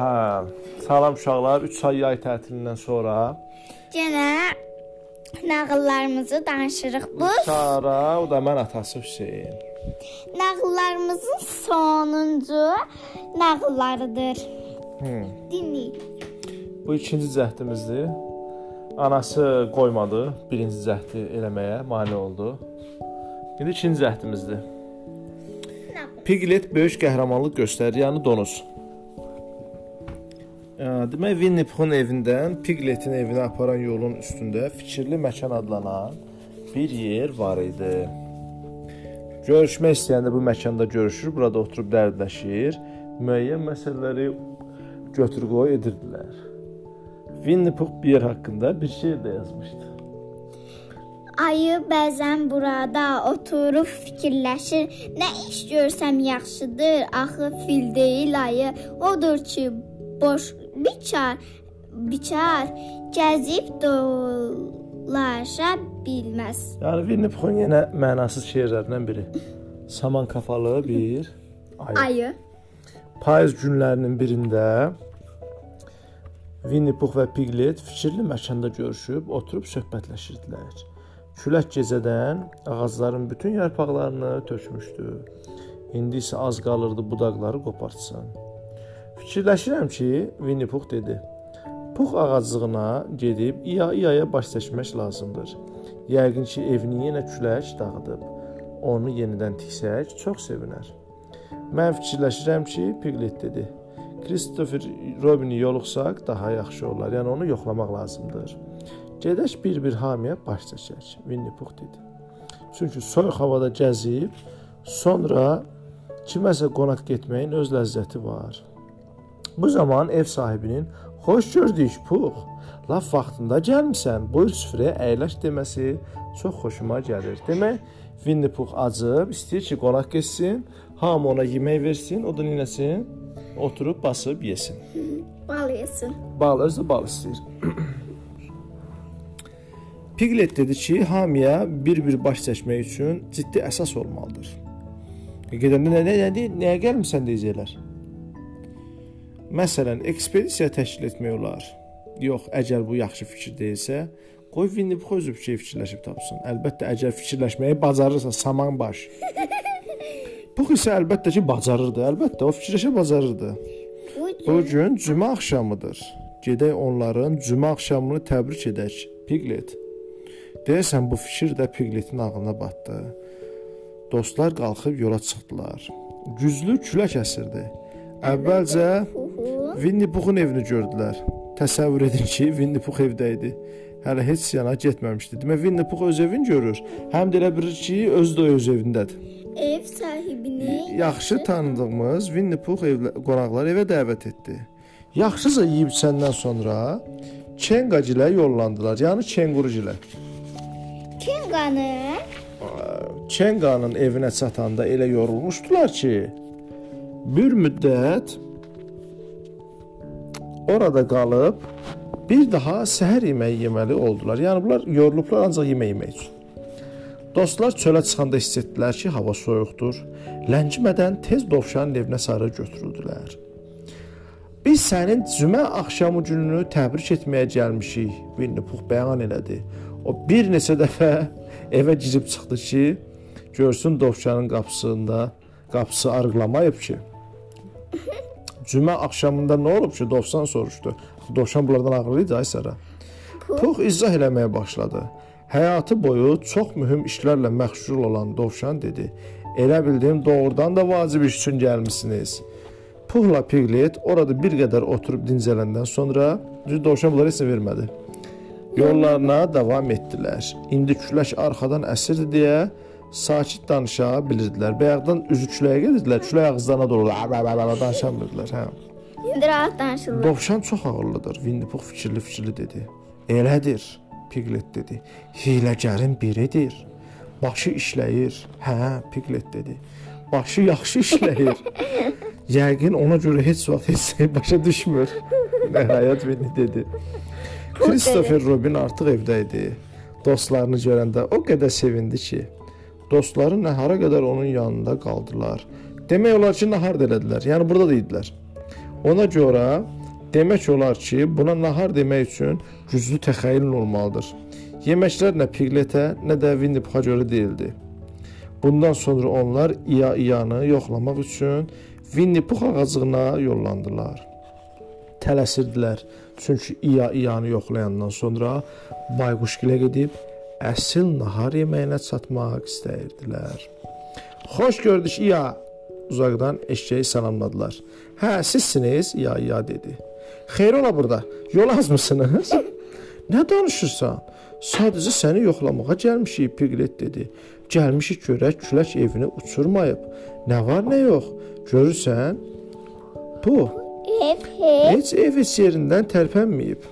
Hə, salam uşaqlar. 3 ay yay tətilindən sonra Yenə nağıllarımızı danışırıq. Bu Sara, o da mən atası Hüseyn. nağıllarımızın sonuncu nağıllarıdır. Hı. Dinləyin. Bu ikinci cəhdimizdir. Anası qoymadı birinci cəhdi eləməyə, mane oldu. İndi ikinci cəhdimizdir. Piglet böyük qəhrəmanlıq göstərir, yəni donuz. Demək Winnie Pooh'un evindən Pigletin evinə aparan yolun üstündə fikirli məkan adlanan bir yer var idi. Görüşmək istəyəndə bu məkanda görüşür, burada oturub dərdləşir, müəyyən məsələləri götür-qoy edirdilər. Winnie Pooh bir yer haqqında bir şeir də yazmışdı. Ayı bəzən burada oturub fikirləşir. Nə iş görsəm yaxşıdır. Axı fil deyil ayı. Odur ki, boş biçar, biçar gəzib dolaşa bilməz. Yəni Winnie Pooh'un yenə mənasız şeirlərindən biri. Saman kafalı bir ayı. Ayı. Payız günlərinin birində Winnie Pooh və Piglet fikirli məkanda görüşüb oturub söhbətləşirdilər. Külək gecədən ağacların bütün yarpaqlarını tökmüşdü. İndi isə az qalırdı budaqları qopartsın. Fikirləşirəm ki, Winnie Pooh dedi. Pux ağaclığına gedib iya-iyaya baş çəkmək lazımdır. Yəqin ki, evini yenə külək dağıdıb. Onu yenidən tiksək çox sevinər. Mən fikirləşirəm ki, Piglet dedi. Christopher Robini yoluxsaq daha yaxşı olar. Yəni onu yoxlamaq lazımdır. Gedək bir-bir hamiyə baş çəkək. Winnie Pooh dedi. Çünki soyuq havada gəzib, sonra kiməsə qonaq getməyin öz ləzzəti var. Bu zaman ev sahibinin "Xoş gördük, Pux. Laf vaxtında gəlmisən. Buyur süfrəyə əyləş" deməsi çox xoşuma gəlir. Demək, Winnie Pux acıb, istəyir ki, qonaq getsin, hamı ona yemək versin, o da nənəsin, oturub basıb yesin. Bal yesin. Bal özü bal istəyir. Piglet dedi ki, hamıya bir-bir baş çəkmək üçün ciddi əsas olmalıdır. Gedəndə nə nə nə nəyə gəlmisən deyəcəklər. Məsələn, ekspedisiya təşkil etmək olar. Yox, əgər bu yaxşı fikir deyilsə, qoy Winnie Pooh özü bir şey fikirləşib tapsın. Əlbəttə, əgər fikirləşməyi bacarırsa, saman baş. Pux isə əlbəttə ki, bacarırdı. Əlbəttə, o fikirləşə bacarırdı. Bu gün cümə axşamıdır. Gedək onların cümə axşamını təbrik edək. Piglet. Deyəsən bu fikir də Pigletin ağlına batdı. Dostlar qalxıb yola çıxdılar. Güclü külək əsirdi. Əvvəlcə Winnie Pooh'un evini gördülər. Təsəvvür edin ki, Winnie Pooh evdə idi. Hələ heç yana getməmişdi. Demək Winnie Pooh öz evini görür. Həm də elə bilir ki, özü də öz evindədir. ev sahibini Yaxşı tanıdığımız Pooh evlə qonaqları evə dəvət etdi. Yaxşıca yeyib içəndən sonra Kengagilə yollandılar. Yəni kenqurugilə. Kenganı Kenganın evinə çatanda elə yorulmuşdular ki, bir müddət orada qalıb bir daha səhər yeməyi yeməli oldular. Yəni bunlar yorulublar ancaq yemək yemək üçün. Dostlar çölə çıxanda hiss etdilər ki, hava soyuqdur. Ləngimədən tez dovşanın evinə sarı götürüldülər. Biz sənin cümə axşamı gününü təbrik etməyə gəlmişik, Winnie Pooh bəyan elədi. O bir neçə dəfə evə girib çıxdı ki, görsün dovşanın qapısında qapısı arıqlamayıb ki. Cümə axşamında nə olub ki, dovşan soruşdu. Dovşan bunlardan ağıllı idi ay Sara. Pux izah eləməyə başladı. Həyatı boyu çox mühüm işlərlə məşğul olan dovşan dedi. Elə bildim doğrudan da vacib iş üçün gəlmisiniz. Puhla Piglet orada bir qədər oturub dincələndən sonra dovşan bunlara heç nə vermədi. Yollarına davam etdilər. İndi külək arxadan əsirdi deyə sakit danışa bilirdilər. Bayaqdan üzü küləyə gedirdilər. Külək ağızlarına doğru danışa bilirdilər. Hə. indi rahat danışırlar. Dovşan çox ağıllıdır. Winnie Pooh fikirli-fikirli dedi. Elədir, Piglet dedi. Hiləgərin biridir. Başı işləyir. Hə, Piglet dedi. Başı yaxşı işləyir. Yəqin ona görə heç vaxt heç şey başa düşmür. Nəhayət Winnie dedi. Christopher Robin artıq evdə idi. Dostlarını görəndə o qədər sevindi ki, dostları nahara qədər onun yanında qaldılar. Demək olar ki, nahar da elədilər. Yəni burada da idilər. Ona görə demək olar ki, buna nahar demək üçün güclü təxəyyülün olmalıdır. Yeməklər nə Pigletə, nə də Winnie Puha görə deyildi. Bundan sonra onlar İya-İyanı yoxlamaq üçün Winnie Puh ağaclığına yollandılar. Tələsirdilər, çünki İya-İyanı yoxlayandan sonra Bayquşgilə gedib əsl nahar yeməyinə çatmaq istəyirdilər. Xoş gördük İya. Uzaqdan eşşəyi salamladılar. Hə, sizsiniz? İya İya dedi. Xeyr ola burada. Yol azmısınız? Nə danışırsan? Sadəcə səni yoxlamağa gəlmişik, Piglet dedi. Gəlmişik görək külək evini uçurmayıb. Nə var, nə yox? Görürsən? Bu Ev ev. heç ev heç yerindən tərpənməyib.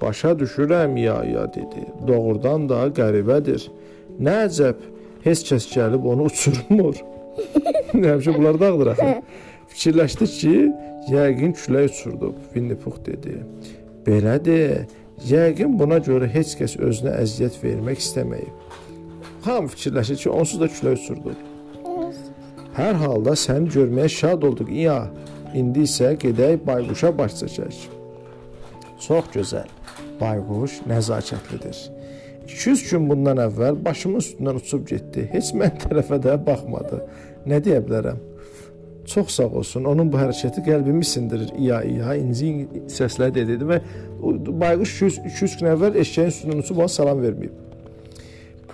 Başa düşürəm ya ya dedi. Doğrudan da qəribədir. Nə əcəb, heç kəs gəlib onu uçurmur. Həmişə bunlar dağdır axı. Fikirləşdi ki, yəqin külək uçurdub. Winnie Puh dedi. Belədir. Yəqin buna görə heç kəs özünə əziyyət vermək istəməyib. Hamı fikirləşir ki, onsuz da külək uçurdu. Hər halda səni görməyə şad olduq. İya, indi isə gedək bayquşa baş çəkək. Çox gözəl. Bayquş nəzakətlidir. 200 gün bundan əvvəl başımın üstündən uçub getdi. Heç mən tərəfə də baxmadı. Nə deyə bilərəm? Çox sağ olsun. Onun bu hərəkəti qəlbimi sindirir. İya iya inci səslə dedi və bayquş 200, 200 gün əvvəl eşəyin üstündən uçub ona salam verməyib.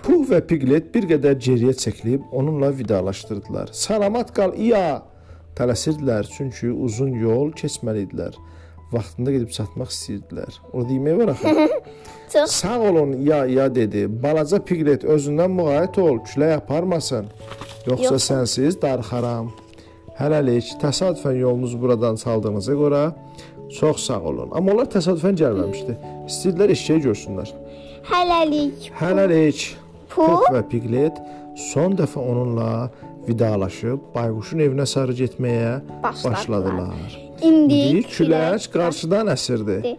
Puh və Piglet bir qədər geriyə çəkilib onunla vidalaşdırdılar. Salamat qal İya. Tələsirdilər çünki uzun yol keçməli idilər. Vaxtında gedib çatmaq istəyirdilər. Orada yemək var axı. Çox Sağ olun ya ya dedi. Balaca Piglet özündən müğayət ol, külək aparmasın. Yoxsa Yox. sənsiz darxaram. Hələlik təsadüfən yolunuz buradan çaldığınıza görə çox sağ olun. Amma onlar təsadüfən gəlməmişdi. İstəyirdilər eşeği görsünlər. hələlik. Hələlik. Pux və Piglet son dəfə onunla vidalaşıb bayquşun evinə sarı getməyə Başladılar. başladılar. İndi külək qarşıdan əsirdi.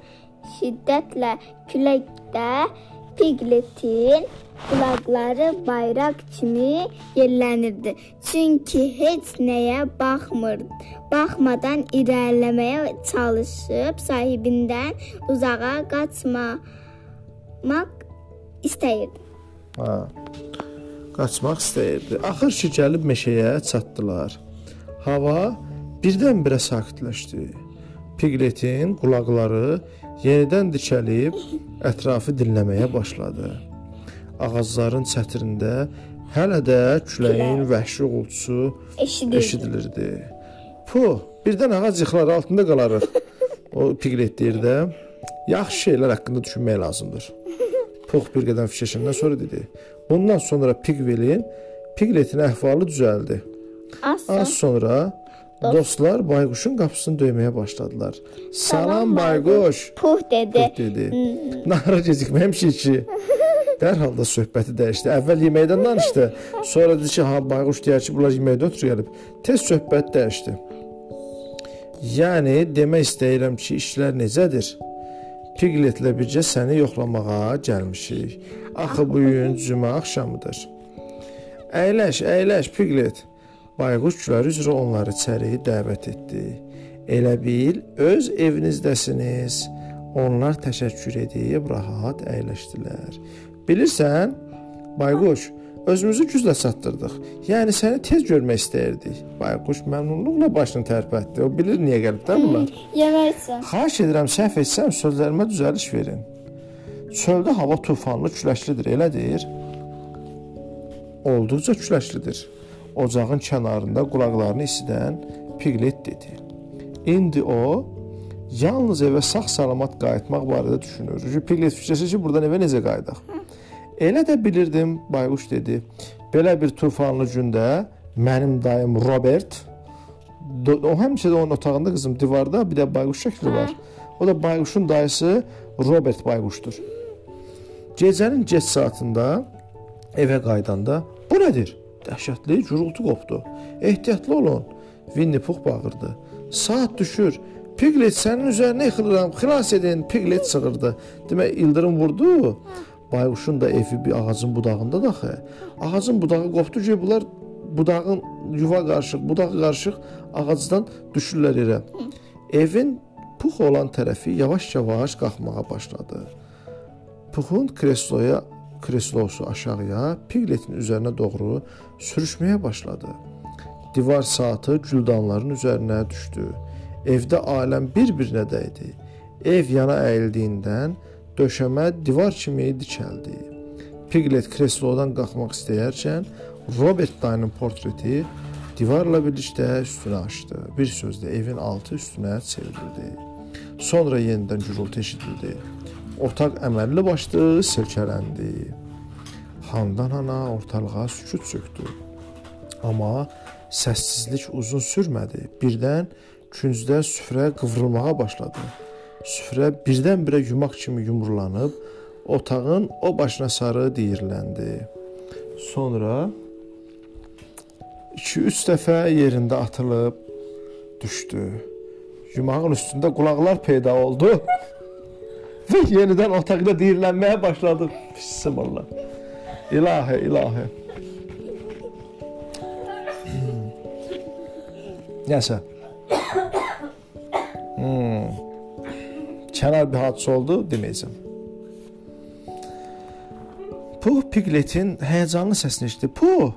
şiddətlə küləkdə Pigletin qulaqları bayraq kimi yellənirdi. Çünki heç nəyə baxmır. Baxmadan irəliləməyə çalışıb sahibindən uzağa qaçmamaq istəyirdi. Ha. Qaçmaq istəyirdi. Axır ki gəlib meşəyə çatdılar. Hava birdən-birə sakitləşdi. Pigletin qulaqları yenidən dikəlib ətrafı dinləməyə başladı. Ağacların çətirində hələ də küləyin vəhşi uğultusu eşidilirdi. Pu, birdən ağac yıxılar altında qalarıq. O Piglet deyir də, yaxşı şeylər haqqında düşünmək lazımdır. Pux bir qədər fikirləşəndən sonra dedi. Bundan sonra Pigvelin Pigletin əhvalı düzəldi. Az sonra dostlar bayquşun qapısını döyməyə başladılar. Salam bayquş, Puh dedi. Pux dedi. Nahara gecikməmişik ki. Dərhal da söhbəti dəyişdi. Əvvəl yeməkdən danışdı. Sonra dedi ki, ha bayquş deyər ki, bunlar yeməkdən ötürü gəlib. Tez söhbət dəyişdi. Yəni demək istəyirəm ki, işlər necədir? Pigletlə bircə səni yoxlamağa gəlmişik. Axı bu gün cümə axşamıdır. Əyləş, əyləş Piglet. Bayquş küləri üzrə onları içəri dəvət etdi. Elə bil öz evinizdəsiniz. Onlar təşəkkür edib rahat əyləşdilər. Bilirsən, Bayquş, özümüzü güclə çatdırdıq. Yəni səni tez görmək istəyirdik. Bayquş məmnunluqla başını tərpətdi. O bilir niyə gəlib də bunlar. Yemək üçün. Xahiş edirəm səhv etsəm sözlərimə düzəliş verin. Çöldə hava tufanlı, küləklidir, elədir? Olduqca küləklidir. Ocağın kənarında qulaqlarını isidən Piglet dedi. İndi o yalnız evə sağ-salamat qayıtmaq barədə düşünür. Çünki Piglet fikirləşir ki, burdan evə necə qayıdaq? Elə də bilirdim, Bayquş dedi. Belə bir tufanlı gündə mənim dayım Robert o həmişə də onun otağında qızım divarda bir də bayquş şəkli var. O da bayquşun dayısı Robert bayquşdur. Gecənin gec saatında evə qayıdanda bu nədir? Dəhşətli gurultu qopdu. Ehtiyatlı olun. Winnie Puh bağırdı. Saat düşür. Piglet sənin üzərinə yıxılıram. Xilas edin. Piglet çığırdı. Demək ildırım vurdu. Bayquşun da evi bir ağacın budağında da axı. Ağacın budağı qopdu ki, bunlar budağın yuva qarışıq, budağı qarışıq ağacdan düşürlər yerə. Evin Pux olan tərəfi yavaş-yavaş qalxmağa başladı. Puxun kresloya kreslosu aşağıya, Pigletin üzərinə doğru sürüşməyə başladı. Divar saatı güldanların üzərinə düşdü. Evdə aləm bir-birinə dəydi. Ev yana əyildiyindən döşəmə divar kimi dikəldi. Piglet kreslodan qalxmaq istəyərkən Robert dayının portreti divarla birlikdə üstünə açdı. Bir sözlə evin altı üstünə çevrildi. Sonra yenidən gürültü eşidildi. Otaq əməlli başlı silkələndi. Handan hana ortalığa sükut çökdü. Amma səssizlik uzun sürmədi. Birdən küncdə süfrə qıvrılmağa başladı. Süfrə birdən-birə yumaq kimi yumrulanıb otağın o başına sarı diyirləndi. Sonra 2-3 dəfə yerində atılıb düşdü. Yumağın üstündə qulaqlar peyda oldu. Və yenidən otaqda diyirlənməyə başladı. Bismillah. İlahi, ilahi. Nəsə. Hmm. Kənar bir hadisə oldu deməyəcəm. Puh Pigletin həyəcanlı səsini eşitdi. Puh,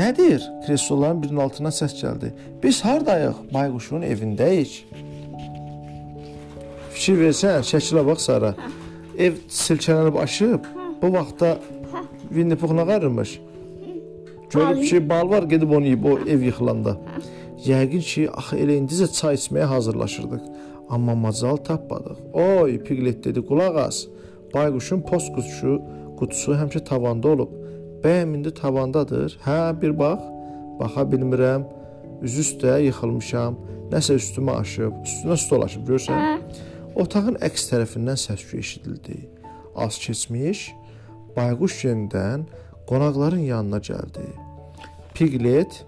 nədir? Kresloların birinin altından səs gəldi. Biz hardayıq? Bayquşun evindəyik. Fikir versən, şəkilə bax Sara. Ev silkələnib aşıb. Bu vaxtda Winnie Puh nə qarırmış? Görüb ki, bal var, gedib onu yeyib o ev yıxılanda. Yəqin ki, axı elə indicə çay içməyə hazırlaşırdıq. Amma macal tapmadıq. Oy, Piglet dedi, qulaq as. Bayquşun post qutusu, qutusu həmişə tavanda olub. Bəyəm indi tavandadır? Hə, bir bax. Baxa bilmirəm. Üz üstə yıxılmışam. Nəsə üstümə aşıb, üstünə stol aşıb, görsən? Hə. Otağın əks tərəfindən səs-küy eşidildi. Az keçmiş, bayquş yenidən qonaqların yanına gəldi. Piglet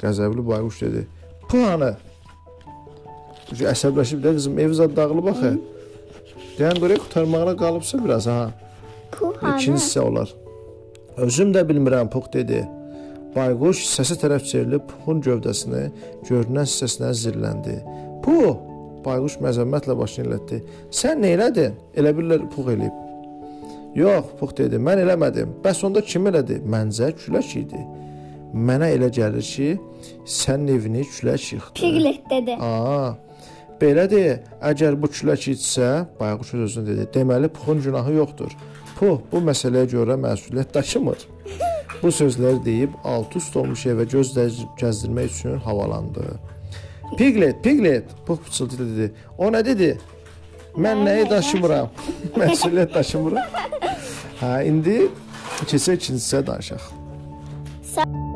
qəzəbli bayquş dedi: "Puanı." Çünki əsəbləşib də qızım ev zad dağılıb axı. Deyən görək qurtarmağına qalıbsa biraz ha. Puh hanı? İkinci hissə olar. Özüm də bilmirəm, Pux dedi. Bayquş səsə tərəf çevrilib Puxun gövdəsini görünən hissəsinə zirləndi. Pux, Bayquş məzəmmətlə başını ilətdi. Sən nə elədin? Elə bilirlər Pux eləyib. Yox, Pux dedi. Mən eləmədim. Bəs onda kim elədi? Məncə külək idi. Mənə elə gəlir ki, sənin evini külək yıxdı. Piglet dedi. Aa. Belədir. Əgər bu külək içsə, bayquş öz-özünə dedi. Deməli Puxun günahı yoxdur. Pux bu məsələyə görə məsuliyyət daşımır. Bu sözləri deyib alt üst olmuş evə göz gəzdirmək üçün havalandı. Piglet, Piglet, Pux pıçıltı dedi. O nə dedi? Mən nəyi daşımıram? Məsuliyyət daşımıram. Hə, indi keçək ikincisinə danışaq. Sa-